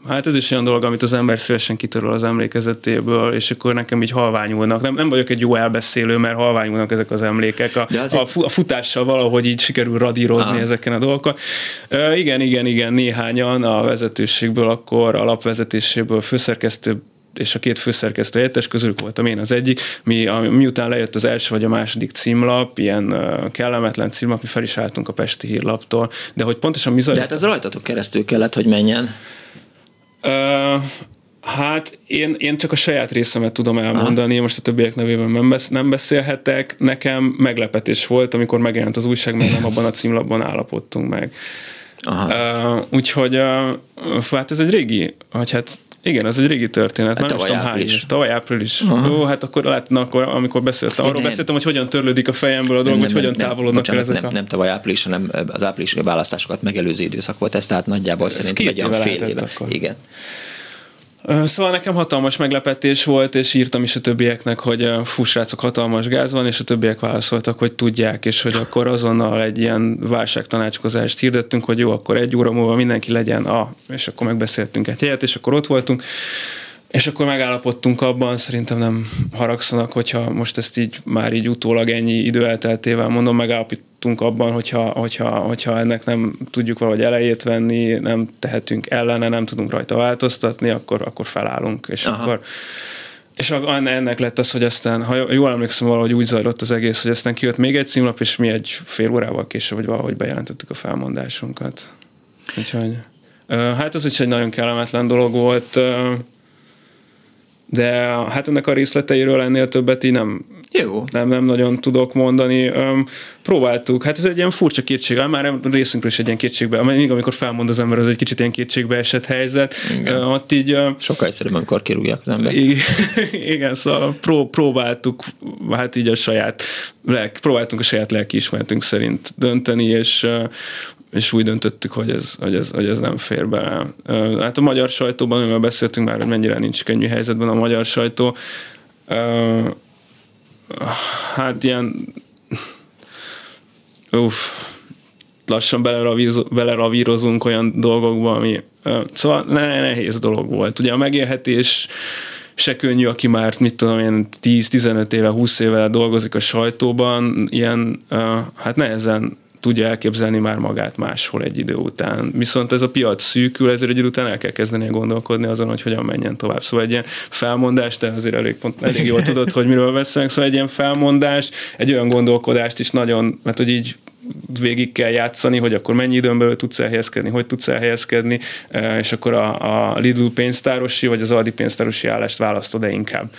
hát ez is olyan dolog, amit az ember szívesen kitöröl az emlékezetéből, és akkor nekem így halványulnak. Nem, nem vagyok egy jó elbeszélő, mert halványulnak ezek az emlékek. A, De azért- a, fu- a futással valahogy így sikerül radírozni Aha. ezeken a dolgokon. Ö, igen, igen, igen, néhányan a vezetőségből, akkor alapvezetéséből főszerkesztő és a két főszerkesztő helyettes közülük voltam én az egyik, mi, a, miután lejött az első vagy a második címlap, ilyen uh, kellemetlen címlap, mi fel is álltunk a Pesti hírlaptól, de hogy pontosan mi De zajlott? hát ez rajtatok keresztül kellett, hogy menjen. Hát én, én csak a saját részemet tudom elmondani, Aha. most a többiek nevében nem, besz, nem beszélhetek. Nekem meglepetés volt, amikor megjelent az újság, mert nem abban a címlapban állapodtunk meg. Aha. Uh, úgyhogy uh, hát ez egy régi, vagy hát igen, ez egy régi történet. Hát nem is tavaly tudom, április. éves. Tavaly április. Ó, hát akkor lehetne, akkor, amikor beszéltem, arról nem. beszéltem, hogy hogyan törlődik a fejemből a dolog, hogy hogyan távolodnak el bocsánat, ezek nem, a... nem tavaly április, hanem az áprilisi választásokat megelőző időszak volt ez, tehát nagyjából Ez szerintem egy olyan fél éve. akkor. Igen. Szóval nekem hatalmas meglepetés volt, és írtam is a többieknek, hogy fú, srácok, hatalmas gáz van, és a többiek válaszoltak, hogy tudják, és hogy akkor azonnal egy ilyen válságtanácskozást hirdettünk, hogy jó, akkor egy óra múlva mindenki legyen a, és akkor megbeszéltünk egy helyet, és akkor ott voltunk, és akkor megállapodtunk abban, szerintem nem haragszanak, hogyha most ezt így már így utólag ennyi idő elteltével mondom, megállapodtunk abban, hogyha, hogyha, hogyha ennek nem tudjuk valahogy elejét venni, nem tehetünk ellene, nem tudunk rajta változtatni, akkor, akkor felállunk. És Aha. akkor és ennek lett az, hogy aztán, ha jól emlékszem, valahogy úgy zajlott az egész, hogy aztán kijött még egy címlap, és mi egy fél órával később, vagy valahogy bejelentettük a felmondásunkat. Úgyhogy, hát ez is egy nagyon kellemetlen dolog volt, de hát ennek a részleteiről ennél többet így nem, Jó. nem, nem nagyon tudok mondani. Öm, próbáltuk, hát ez egy ilyen furcsa kétség, már részünkről is egy ilyen kétségbe, mindig amikor felmond az ember, az egy kicsit ilyen kétségbe esett helyzet. Ö, ott így ö, Sokkal egyszerűbb, amikor kirúgják az ember. igen, igen, szóval pró, próbáltuk, hát így a saját, lelk, próbáltunk a saját lelkiismeretünk szerint dönteni, és és úgy döntöttük, hogy ez, hogy ez, hogy ez nem fér bele. Hát a magyar sajtóban, amivel beszéltünk már, hogy mennyire nincs könnyű helyzetben a magyar sajtó, hát ilyen uff, lassan beleravírozunk olyan dolgokba, ami szóval ne, nehéz dolog volt. Ugye a megélhetés se könnyű, aki már, mit tudom én, 10-15 éve, 20 éve dolgozik a sajtóban, ilyen, hát nehezen tudja elképzelni már magát máshol egy idő után. Viszont ez a piac szűkül, ezért egy idő után el kell kezdeni gondolkodni azon, hogy hogyan menjen tovább. Szóval egy ilyen felmondás, de azért elég, pont, elég jól tudod, hogy miről beszélünk, szóval egy ilyen felmondás, egy olyan gondolkodást is nagyon, mert hogy így végig kell játszani, hogy akkor mennyi időn belül tudsz elhelyezkedni, hogy tudsz elhelyezkedni, eh, és akkor a, a Lidl pénztárosi vagy az Aldi pénztárosi állást választod-e inkább.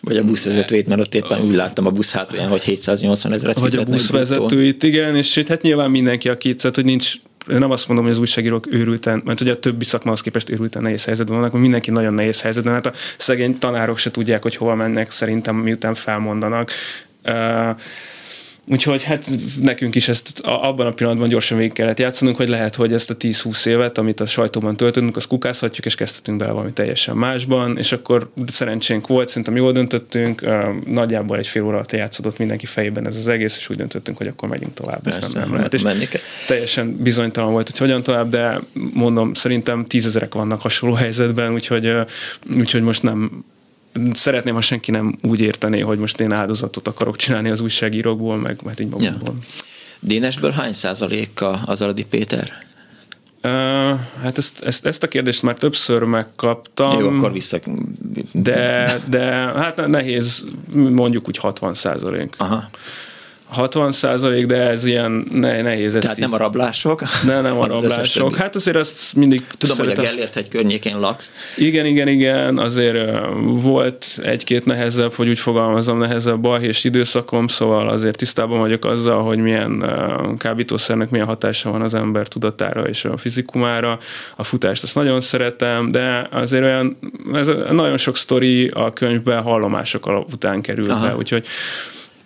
Vagy a buszvezetőit, mert ott éppen úgy láttam a busz hátulján, hogy 780 ezeret Vagy a buszvezetőit, igen, és hát nyilván mindenki, aki, tehát hogy nincs nem azt mondom, hogy az újságírók őrülten, mert ugye a többi szakmához képest őrülten nehéz helyzetben vannak, mindenki nagyon nehéz helyzetben, hát a szegény tanárok se tudják, hogy hova mennek szerintem, miután felmondanak. Uh, Úgyhogy hát nekünk is ezt abban a pillanatban gyorsan végig kellett játszanunk, hogy lehet, hogy ezt a 10-20 évet, amit a sajtóban töltöttünk, azt kukázhatjuk, és kezdhetünk bele valami teljesen másban, és akkor szerencsénk volt, szerintem jól döntöttünk, nagyjából egy fél óra alatt játszódott mindenki fejében ez az egész, és úgy döntöttünk, hogy akkor megyünk tovább, ezt Persze, nem, nem lehet. És menni kell. teljesen bizonytalan volt, hogy hogyan tovább, de mondom, szerintem tízezerek vannak hasonló helyzetben, úgyhogy, úgyhogy most nem szeretném, ha senki nem úgy értené, hogy most én áldozatot akarok csinálni az újságírókból, meg mert így magunkból. Ja. Dénesből hány százaléka az Aradi Péter? Uh, hát ezt, ezt, ezt a kérdést már többször megkaptam. Jó, akkor vissza. De, de hát ne- nehéz, mondjuk úgy 60 százalék. Aha. 60 százalék, de ez ilyen ne, nehéz ezt Tehát így. nem a rablások? ne, nem a az rablások. Hát azért azt mindig Tudom, hogy a szeretem- Gellért hegy környékén laksz. Igen, igen, igen, azért volt egy-két nehezebb, hogy úgy fogalmazom, nehezebb balhés időszakom, szóval azért tisztában vagyok azzal, hogy milyen kábítószernek milyen hatása van az ember tudatára és a fizikumára. A futást azt nagyon szeretem, de azért olyan, ez nagyon sok sztori a könyvben hallomások után kerül Aha. be, úgyhogy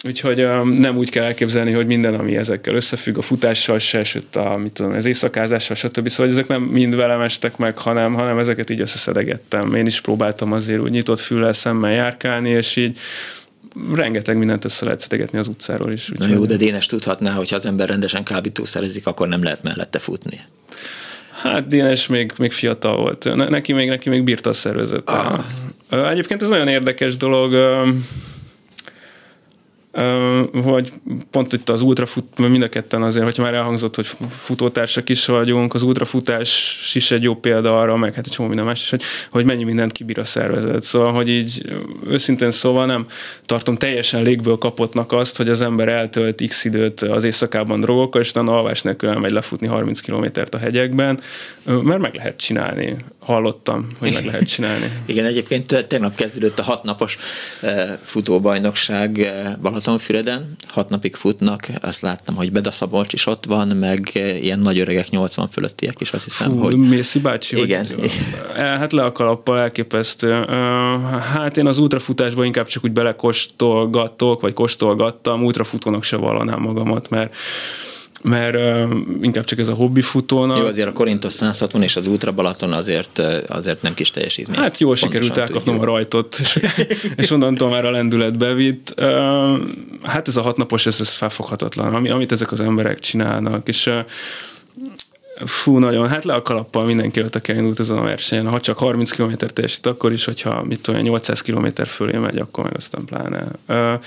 Úgyhogy nem úgy kell elképzelni, hogy minden, ami ezekkel összefügg, a futással se, sőt a, mit tudom, az éjszakázással, stb. Szóval ezek nem mind velem estek meg, hanem, hanem ezeket így összeszedegettem. Én is próbáltam azért úgy nyitott füllel szemmel járkálni, és így rengeteg mindent össze lehet szedegetni az utcáról is. Na jó, de Dénes tudhatná, hogy ha az ember rendesen kábítószerezik, akkor nem lehet mellette futni. Hát Dénes még, még fiatal volt. Ne, neki még, neki még bírta a szervezet. Ah. Egyébként ez nagyon érdekes dolog hogy pont itt az ultrafut, mind a ketten azért, hogy már elhangzott, hogy futótársak is vagyunk, az ultrafutás is egy jó példa arra, meg hát egy csomó minden más is, hogy, hogy mennyi mindent kibír a szervezet. Szóval, hogy így őszintén szóval nem tartom teljesen légből kapottnak azt, hogy az ember eltölt x időt az éjszakában drogokkal, és utána alvás nélkül elmegy lefutni 30 kilométert a hegyekben, mert meg lehet csinálni. Hallottam, hogy meg lehet csinálni. Igen, egyébként tegnap kezdődött a hatnapos futóbajnokság Balatonfüreden, hat napig futnak, azt láttam, hogy Beda Szabolcs is ott van, meg ilyen nagy öregek, 80 fölöttiek is, azt hiszem, Fú, hogy... Mészi bácsi? Igen. Hogy, hát le a kalappal elképesztő. Hát én az ultrafutásban inkább csak úgy belekostolgatok, vagy kóstolgattam, ultrafutónak se vallanám magamat, mert mert uh, inkább csak ez a hobbi futónak. Jó, azért a Korintos 160 és az Ultra Balaton azért, azért nem kis teljesítmény. Hát jól sikerült elkapnom tudjuk. a rajtot, és, és onnantól már a lendület bevitt. Uh, hát ez a hatnapos, ez, ez felfoghatatlan, ami, amit ezek az emberek csinálnak, és uh, Fú, nagyon, hát le a kalappal mindenki a elindult ezen a versenyen. Ha csak 30 km teljesít, akkor is, hogyha mit tudom, 800 km fölé megy, akkor meg aztán pláne. Uh,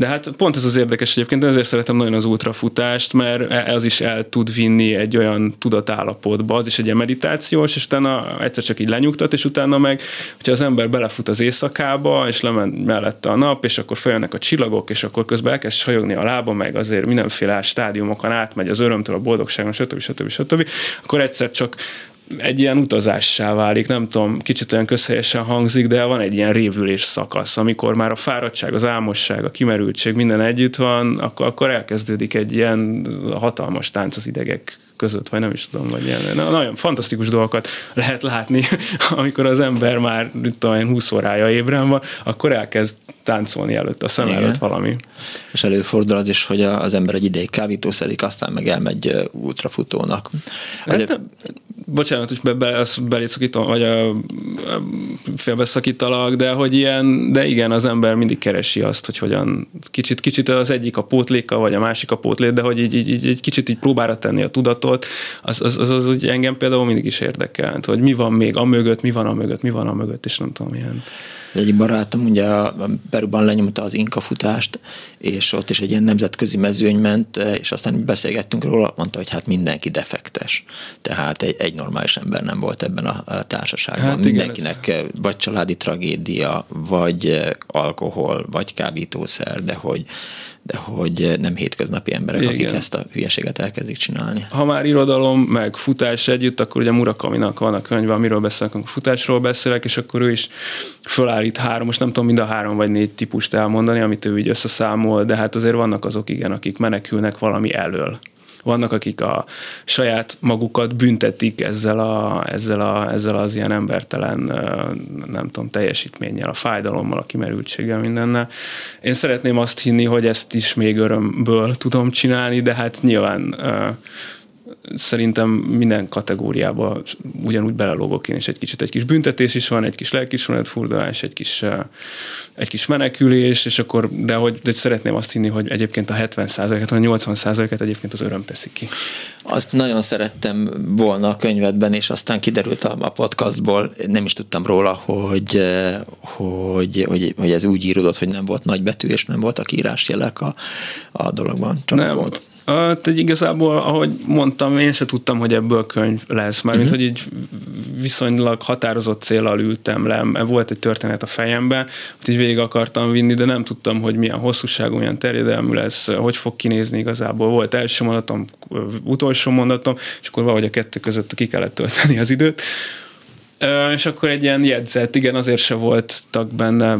de hát pont ez az érdekes egyébként, ezért szeretem nagyon az ultrafutást, mert ez is el tud vinni egy olyan tudatállapotba, az is egy ilyen meditációs, és utána egyszer csak így lenyugtat, és utána meg, hogyha az ember belefut az éjszakába, és lement mellette a nap, és akkor feljönnek a csillagok, és akkor közben elkezd sajogni a lába, meg azért mindenféle stádiumokon átmegy az örömtől, a boldogságon, stb. stb. stb. stb. akkor egyszer csak egy ilyen utazássá válik, nem tudom, kicsit olyan közhelyesen hangzik, de van egy ilyen révülés szakasz, amikor már a fáradtság, az álmosság, a kimerültség minden együtt van, akkor, akkor elkezdődik egy ilyen hatalmas tánc az idegek között, vagy nem is tudom, vagy ilyen. Na, nagyon fantasztikus dolgokat lehet látni, amikor az ember már, mit tudom 20 órája ébren van, akkor elkezd táncolni előtt a szem Igen. előtt valami. És előfordul az is, hogy az ember egy ideig kávítószerik, aztán meg elmegy ultrafutónak. Hát nem, bocsánat, hogy be, be, belészakítom, vagy a, félbeszakítalak, de hogy ilyen, de igen, az ember mindig keresi azt, hogy hogyan kicsit, kicsit az egyik a pótléka, vagy a másik a pótlét, de hogy így, így, így egy kicsit így próbára tenni a tudatot, az, az, az, az, az engem például mindig is érdekelt, hogy mi van még a mögött, mi van a mögött, mi van a mögött, és nem tudom, ilyen az egyik barátom ugye a Peruban lenyomta az inka futást, és ott is egy ilyen nemzetközi mezőny ment, és aztán beszélgettünk róla, mondta, hogy hát mindenki defektes. Tehát egy, egy normális ember nem volt ebben a társaságban. Hát Mindenkinek ez... vagy családi tragédia, vagy alkohol, vagy kábítószer, de hogy de hogy nem hétköznapi emberek, Igen. akik ezt a hülyeséget elkezdik csinálni. Ha már irodalom, meg futás együtt, akkor ugye Murakaminak van a könyve, amiről beszélek, amikor futásról beszélek, és akkor ő is fölállít három, most nem tudom mind a három vagy négy típust elmondani, amit ő így összeszámol, de hát azért vannak azok, igen, akik menekülnek valami elől. Vannak, akik a saját magukat büntetik ezzel, a, ezzel, a, ezzel az ilyen embertelen, nem tudom, teljesítménnyel, a fájdalommal, a kimerültséggel, mindennel. Én szeretném azt hinni, hogy ezt is még örömből tudom csinálni, de hát nyilván szerintem minden kategóriába ugyanúgy belelógok én is egy kicsit. Egy kis büntetés is van, egy kis lelkismeret furdalás, egy kis, egy kis menekülés, és akkor, de hogy de szeretném azt hinni, hogy egyébként a 70%-et, a 80%-et egyébként az öröm teszik ki. Azt nagyon szerettem volna a könyvedben, és aztán kiderült a, a podcastból, nem is tudtam róla, hogy, hogy, hogy, hogy ez úgy íródott, hogy nem volt nagybetű, és nem voltak írásjelek a, a dologban. Csak nem, volt. Hát igazából, ahogy mondtam, én se tudtam, hogy ebből könyv lesz, mert uh-huh. hogy így viszonylag határozott célral ültem le, volt egy történet a fejemben, hogy így végig akartam vinni, de nem tudtam, hogy milyen hosszúságú, milyen terjedelmű lesz, hogy fog kinézni igazából. Volt első mondatom, utolsó mondatom, és akkor valahogy a kettő között ki kellett tölteni az időt és akkor egy ilyen jegyzet, igen, azért se voltak benne,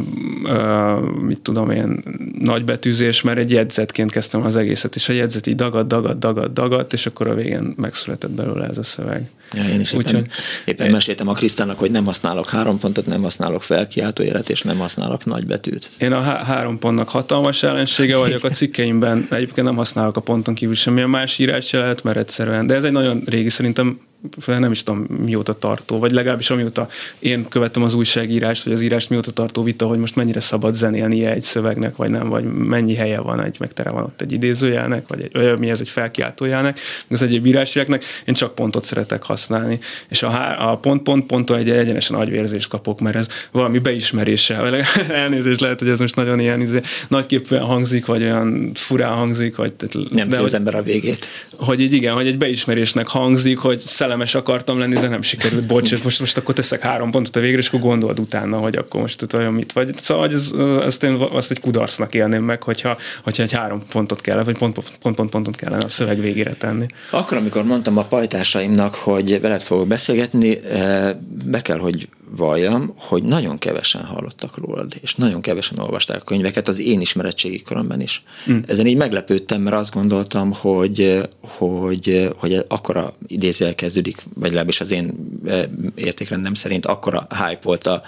mit tudom én, nagy betűzés, mert egy jegyzetként kezdtem az egészet, és a jegyzet így dagad, dagad, dagad, dagad, és akkor a végén megszületett belőle ez a szöveg. Ja, én is éppen, Úgyhogy, éppen én, meséltem a Krisztának, hogy nem használok három pontot, nem használok felkiáltójelet, és nem használok nagybetűt. Én a há- három pontnak hatalmas ellensége vagyok, a cikkeimben egyébként nem használok a ponton kívül semmilyen más írásjelet, mert egyszerűen, de ez egy nagyon régi, szerintem nem is tudom mióta tartó, vagy legalábbis amióta én követtem az újságírást, vagy az írást mióta tartó vita, hogy most mennyire szabad zenélnie egy szövegnek, vagy nem, vagy mennyi helye van egy, meg tere van ott egy idézőjelnek, vagy egy, olyan, mi ez egy felkiáltójelnek, meg az egyéb írásjeleknek, én csak pontot szeretek használni. És a, a pont, pont, ponton egy egyenesen agyvérzést kapok, mert ez valami beismerése. Elnézést lehet, hogy ez most nagyon ilyen izé, nagyképpen hangzik, vagy olyan furán hangzik, vagy nem de, az ember a végét. Hogy így igen, hogy egy beismerésnek hangzik, hogy szellemes akartam lenni, de nem sikerült, bocs, most, most akkor teszek három pontot a végre, és akkor gondold utána, hogy akkor most olyan mit vagy. Szóval az, azt, én, azt egy kudarcnak élném meg, hogyha, hogyha egy három pontot kellene, vagy pont, pont, pont, pontot kellene a szöveg végére tenni. Akkor, amikor mondtam a pajtásaimnak, hogy veled fogok beszélgetni, eh, be kell, hogy valljam, hogy nagyon kevesen hallottak rólad, és nagyon kevesen olvasták a könyveket az én ismeretségi koromban is. Mm. Ezen így meglepődtem, mert azt gondoltam, hogy, hogy, hogy akkora idézőjel kezdődik, vagy legalábbis az én e, értékrendem szerint akkora hype volt a,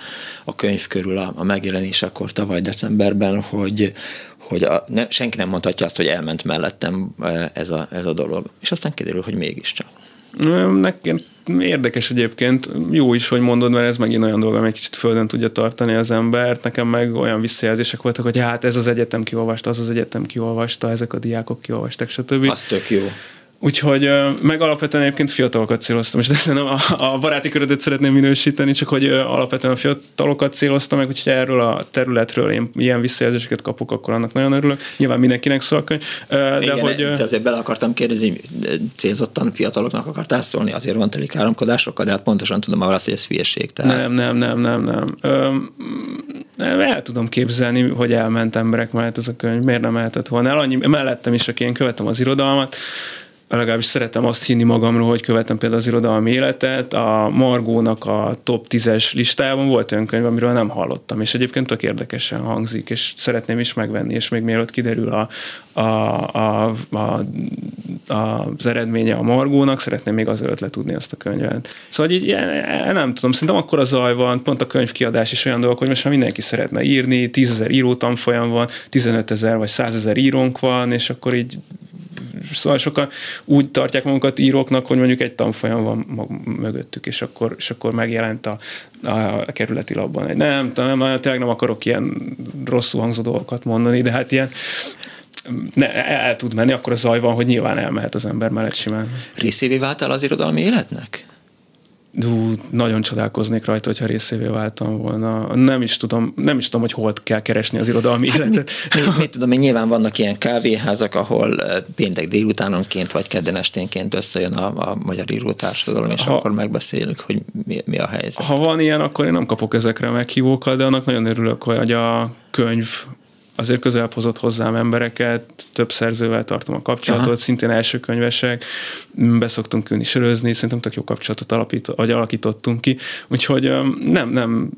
a könyv körül a, a megjelenés akkor tavaly decemberben, hogy, hogy a, ne, senki nem mondhatja azt, hogy elment mellettem e, ez a, ez a dolog. És aztán kiderül, hogy mégiscsak. Nekem érdekes egyébként, jó is, hogy mondod, mert ez megint olyan dolog, ami egy kicsit földön tudja tartani az embert. Nekem meg olyan visszajelzések voltak, hogy hát ez az egyetem kiolvasta, az az egyetem kiolvasta, ezek a diákok kiolvasták, stb. Az tök jó. Úgyhogy meg alapvetően egyébként fiatalokat céloztam, és de nem a, a baráti körödet szeretném minősíteni, csak hogy alapvetően a fiatalokat céloztam meg, úgyhogy erről a területről én ilyen visszajelzéseket kapok, akkor annak nagyon örülök. Nyilván mindenkinek szól a könyv. De Igen, hogy, itt azért bele akartam kérdezni, célzottan fiataloknak akartál szólni, azért van telik káromkodásokkal, de hát pontosan tudom ahol azt, hogy ez hülyeség. Tehát... Nem, nem, nem, nem, nem. nem. El tudom képzelni, hogy elment emberek mellett ez a könyv, miért nem mehetett volna el. Annyi, mellettem is, aki én követem az irodalmat, legalábbis szeretem azt hinni magamról, hogy követem például az irodalmi életet, a Margónak a top 10-es listájában volt olyan könyv, amiről nem hallottam, és egyébként tök érdekesen hangzik, és szeretném is megvenni, és még mielőtt kiderül a, a, a, a, a, az eredménye a Margónak, szeretném még azelőtt letudni azt a könyvet. Szóval így nem tudom, szerintem akkor a zaj van, pont a könyvkiadás is olyan dolog, hogy most már mindenki szeretne írni, 10 ezer írótanfolyam van, 15 ezer vagy 100 ezer írónk van, és akkor így szóval sokan úgy tartják magukat íróknak, hogy mondjuk egy tanfolyam van mögöttük, és akkor, és akkor megjelent a, a kerületi labban. Nem, nem, tényleg nem akarok ilyen rosszul hangzó dolgokat mondani, de hát ilyen ne, el, el tud menni, akkor a zaj van, hogy nyilván elmehet az ember mellett simán. Részévé váltál az irodalmi életnek? Dú, nagyon csodálkoznék rajta, hogyha részévé váltam volna. Nem is tudom, nem is tudom, hogy hol kell keresni az irodalmi hát életet. Mit, mit, mit tudom, hogy nyilván vannak ilyen kávéházak, ahol péntek délutánonként vagy kedden esténként összejön a, a magyar írótársadalom, és ha, akkor megbeszélünk, hogy mi, mi a helyzet. Ha van ilyen, akkor én nem kapok ezekre meghívókat, de annak nagyon örülök, hogy a könyv azért közelebb hozott hozzám embereket, több szerzővel tartom a kapcsolatot, Aha. szintén első könyvesek, beszoktunk ülni sörözni, szerintem tök jó kapcsolatot alapít, vagy alakítottunk ki, úgyhogy nem, nem,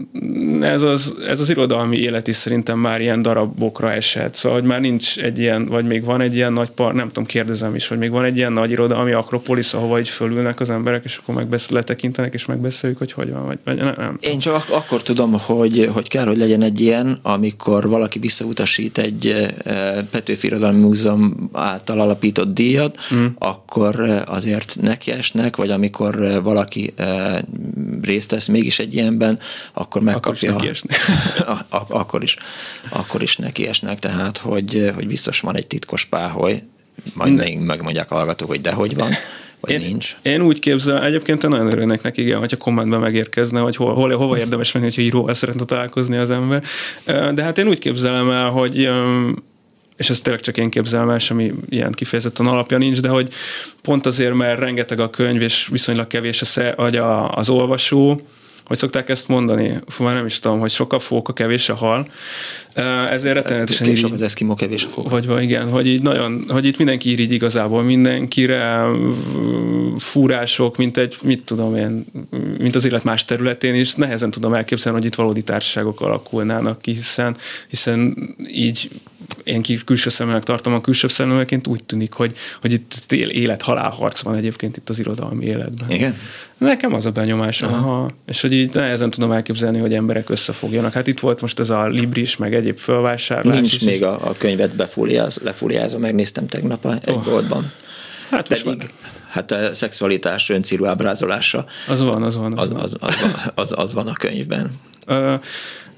ez az, ez az irodalmi élet is szerintem már ilyen darabokra esett, szóval hogy már nincs egy ilyen, vagy még van egy ilyen nagy par, nem tudom, kérdezem is, hogy még van egy ilyen nagy irodalmi akropolis, ahova így fölülnek az emberek, és akkor megbesz, letekintenek, és megbeszéljük, hogy hogy van, vagy, vagy nem, nem. Én csak ak- akkor tudom, hogy, hogy kell, hogy legyen egy ilyen, amikor valaki visszautas utasít egy Petőfi Irodalmi Múzeum által alapított díjat, mm. akkor azért nekiesnek, vagy amikor valaki részt vesz mégis egy ilyenben, akkor megkapja. Akkor is, a, a, akkor is, akkor is nekiesnek, tehát hogy, hogy biztos van egy titkos páholy, majd még megmondják a hallgatók, hogy dehogy van vagy én, nincs? Én úgy képzelem, egyébként én nagyon örülnék neki, igen, hogyha kommentben megérkezne, hogy hol, hol, hova érdemes menni, hogyha íróval szeretne találkozni az ember. De hát én úgy képzelem el, hogy és ezt tényleg csak én képzelem el, semmi ilyen kifejezetten alapja nincs, de hogy pont azért, mert rengeteg a könyv, és viszonylag kevés a, sze, az olvasó, hogy szokták ezt mondani? Fú, már nem is tudom, hogy sok a fóka, kevés a hal. Ezért rettenetesen így... Sok az eszkimó, kevés a fóka. Vagy, vagy igen, hogy így nagyon, hogy itt mindenki ír így igazából mindenkire, fúrások, mint egy, mit tudom én, mint az élet más területén is, nehezen tudom elképzelni, hogy itt valódi társaságok alakulnának ki, hiszen, hiszen így én külső személynek tartom a külső személyeként, úgy tűnik, hogy, hogy itt élet-halálharc van egyébként itt az irodalmi életben. Igen? Nekem az a benyomásom, aha. és hogy így nehezen tudom elképzelni, hogy emberek összefogjanak. Hát itt volt most ez a Libris, meg egyéb fölvásárlás. Nincs is, még a, a könyvet befóliáz, lefóliázva, megnéztem tegnap egy oh. boltban. Hát Pedig, hát a szexualitás öncírú ábrázolása. Az van, az van. Az, az, az, az, van, az, az van a könyvben. Uh,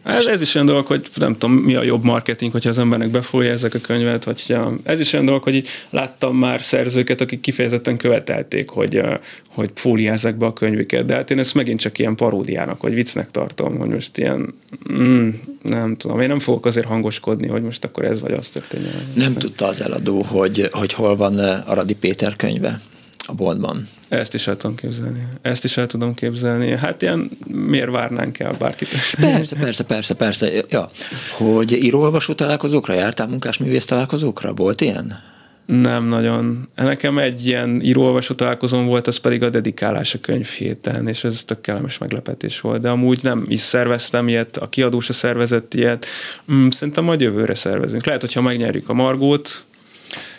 ez, ez is olyan dolog, hogy nem tudom, mi a jobb marketing, hogyha az embernek befolja ezek a könyvet, vagy hogyha, ez is olyan dolog, hogy így láttam már szerzőket, akik kifejezetten követelték, hogy, hogy fóliázzák be a könyvüket, de hát én ezt megint csak ilyen paródiának, vagy viccnek tartom, hogy most ilyen, mm, nem tudom, én nem fogok azért hangoskodni, hogy most akkor ez vagy az történjen. Nem tudta az eladó, hogy, hogy hol van Aradi Péter könyve a boltban. Ezt is el tudom képzelni. Ezt is el tudom képzelni. Hát ilyen miért várnánk el bárkit? Persze, persze, persze, persze. Ja. Hogy író-olvasó találkozókra jártál, munkásművész találkozókra? Volt ilyen? Nem nagyon. Nekem egy ilyen íróolvasó találkozón volt, az pedig a dedikálás a könyv héten, és ez tök kellemes meglepetés volt. De amúgy nem is szerveztem ilyet, a kiadó se szervezett ilyet. Mm, szerintem majd jövőre szervezünk. Lehet, hogyha megnyerjük a Margót,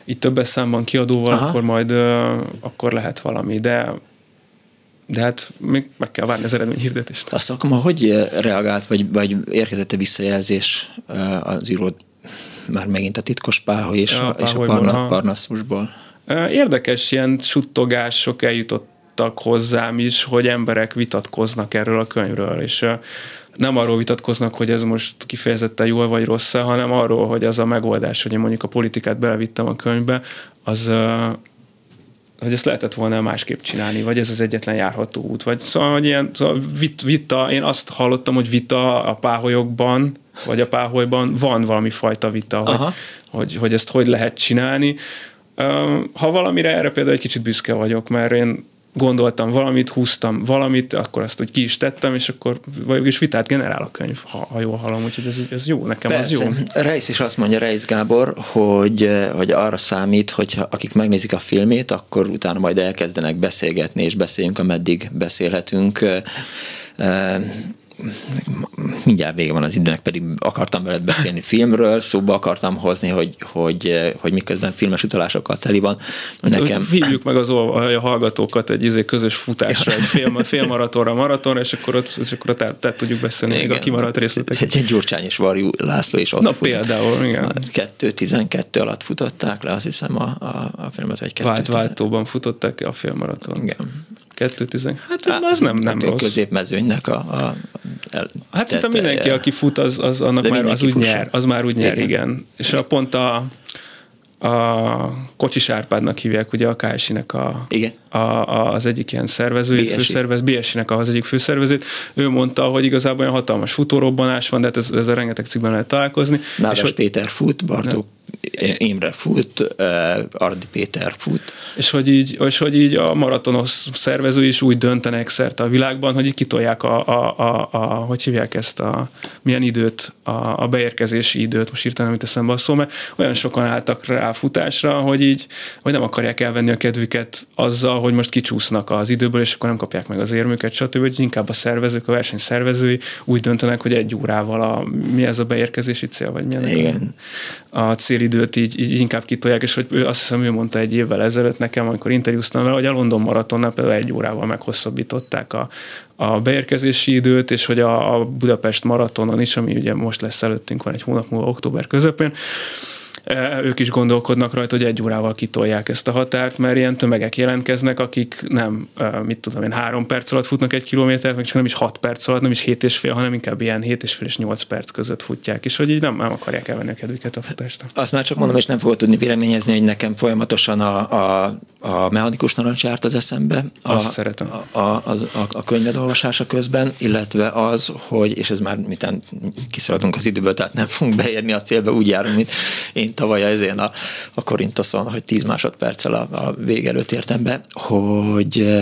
itt többes számban kiadóval, Aha. akkor majd akkor lehet valami, de de hát még meg kell várni az eredmény hirdetést. A szakma hogy reagált, vagy, vagy érkezett-e visszajelzés az író, már megint a titkos páholy és, ja, a, és a parna, parnaszusból? Érdekes ilyen suttogások eljutottak hozzám is, hogy emberek vitatkoznak erről a könyvről, és nem arról vitatkoznak, hogy ez most kifejezetten jól vagy rossz hanem arról, hogy az a megoldás, hogy én mondjuk a politikát belevittem a könyvbe, az hogy ezt lehetett volna másképp csinálni, vagy ez az egyetlen járható út, vagy szóval, hogy ilyen szóval vit, vita, én azt hallottam, hogy vita a páholyokban, vagy a páholyban van valami fajta vita, hogy, hogy, hogy ezt hogy lehet csinálni. Ha valamire erre például egy kicsit büszke vagyok, mert én gondoltam valamit, húztam valamit, akkor azt úgy ki is tettem, és akkor is vitát generál a könyv, ha, ha jól hallom, úgyhogy ez, ez jó, nekem Persze. az jó. Reis is azt mondja, Reis Gábor, hogy, hogy arra számít, hogy akik megnézik a filmét, akkor utána majd elkezdenek beszélgetni, és beszéljünk, ameddig beszélhetünk mindjárt vége van az időnek, pedig akartam veled beszélni filmről, szóba akartam hozni, hogy, hogy, hogy miközben filmes utalásokkal teli van. Hát, nekem... Hívjuk meg az a hallgatókat egy izé közös futásra, egy fél, fél maratonra, maraton, és akkor ott, és akkor ott tehát tudjuk beszélni igen, még a kimaradt részleteket. Egy Gyurcsány és Varjú László is ott Na fut. például, igen. 2.12 alatt futották le, azt hiszem a, a, a filmet, vagy 2 Vált, váltóban futották a félmaraton. Igen. 2.10. Hát, hát az nem, nem hát rossz. középmezőnynek a, a el, hát szinte mindenki, aki fut, az, az annak már az úgy nyer, az már úgy nyer, igen. igen. És a pont a, a Kocsis Árpádnak hívják ugye a KSI-nek a, Igen. A, a, az egyik ilyen szervező, BSI. főszervez, BSI-nek az egyik főszervezőt. Ő mondta, hogy igazából olyan hatalmas futórobbanás van, de hát ez, ez a rengeteg cikkben lehet találkozni. Nádas és Péter fut, Bartók Imre fut, Ardi Péter fut. És hogy így, és hogy így a maratonos szervező is úgy döntenek szerte a világban, hogy így kitolják a, a, a, a hogy hívják ezt a, milyen időt, a, a beérkezési időt, most írtam, amit eszembe a szó, mert olyan sokan álltak rá futásra, hogy így, hogy nem akarják elvenni a kedvüket azzal, hogy most kicsúsznak az időből, és akkor nem kapják meg az érmüket, stb. Hogy inkább a szervezők, a verseny szervezői úgy döntenek, hogy egy órával a, mi ez a beérkezési cél, vagy milyen Igen. A célidőt így, így, inkább kitolják, és hogy ő, azt hiszem, ő mondta egy évvel ezelőtt nekem, amikor interjúztam vele, hogy a London maratonnál például egy órával meghosszabbították a, a beérkezési időt, és hogy a, a Budapest maratonon is, ami ugye most lesz előttünk, van egy hónap múlva, október közepén, ők is gondolkodnak rajta, hogy egy órával kitolják ezt a határt, mert ilyen tömegek jelentkeznek, akik nem, e, mit tudom én, három perc alatt futnak egy kilométert, meg csak nem is hat perc alatt, nem is hét és fél, hanem inkább ilyen hét és fél és nyolc perc között futják, és hogy így nem, nem akarják elvenni a kedvüket a futást. Azt már csak mondom, és nem fogod tudni véleményezni, hogy nekem folyamatosan a, a, a mechanikus narancs járt az eszembe. A, Azt szeretem. A, a, a, a könyved olvasása közben, illetve az, hogy, és ez már mitán kiszaladunk az időből, tehát nem fogunk beérni a célba, úgy járunk, mint én tavaly ezén a, a Korintoszon, hogy 10 másodperccel a, a vég előtt értem be, hogy,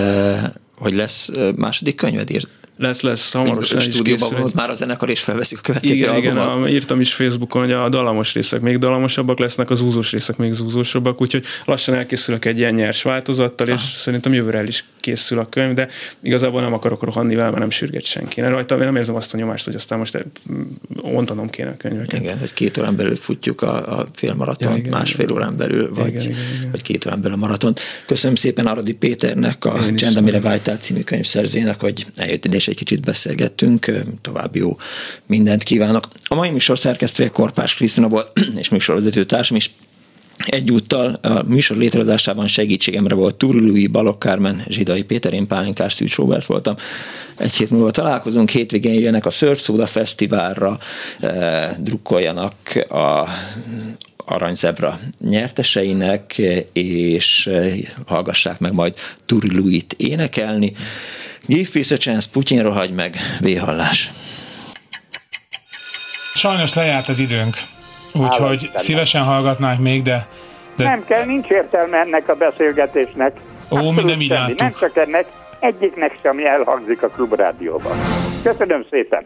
hogy lesz második könyved írt Lesz, lesz, hamarosan stúdióban van ott már a zenekar, és felveszik a következő igen, albumot. Igen, írtam is Facebookon, hogy a dalamos részek még dalamosabbak lesznek, az úzós részek még zúzósabbak, úgyhogy lassan elkészülök egy ilyen nyers változattal, és ah. szerintem jövőre el is készül a könyv, de igazából nem akarok rohanni vele, mert nem sürget senki. Rajta nem érzem azt a nyomást, hogy aztán most ontanom kéne a könyveket. Igen, hogy két órán belül futjuk a, a félmaraton, ja, igen, másfél igen. órán belül, vagy, igen, igen, igen. vagy két órán belül a maraton. Köszönöm szépen Aradi Péternek, a Csend, amire vágytál című könyvszerzőjének, hogy eljött ide és egy kicsit beszélgettünk. További jó mindent kívánok. A mai műsor szerkesztője Korpás Krisztina volt, és műsorvezető társam is Egyúttal a műsor létrehozásában segítségemre volt Turlui, Balok Kármen, Zsidai Péter, én Pálinkás Szűcs Robert voltam. Egy hét múlva találkozunk, hétvégén jönnek a Surf Soda Fesztiválra, eh, drukkoljanak a Aranyzebra nyerteseinek, és hallgassák meg majd Turluit énekelni. Give peace a chance, Putyin rohagy meg, véhallás. Sajnos lejárt az időnk. Úgyhogy szívesen hallgatnánk még, de, de... Nem kell, nincs értelme ennek a beszélgetésnek. Ó, mi nem így Nem csak ennek, egyiknek sem elhangzik a klubrádióban. Köszönöm szépen!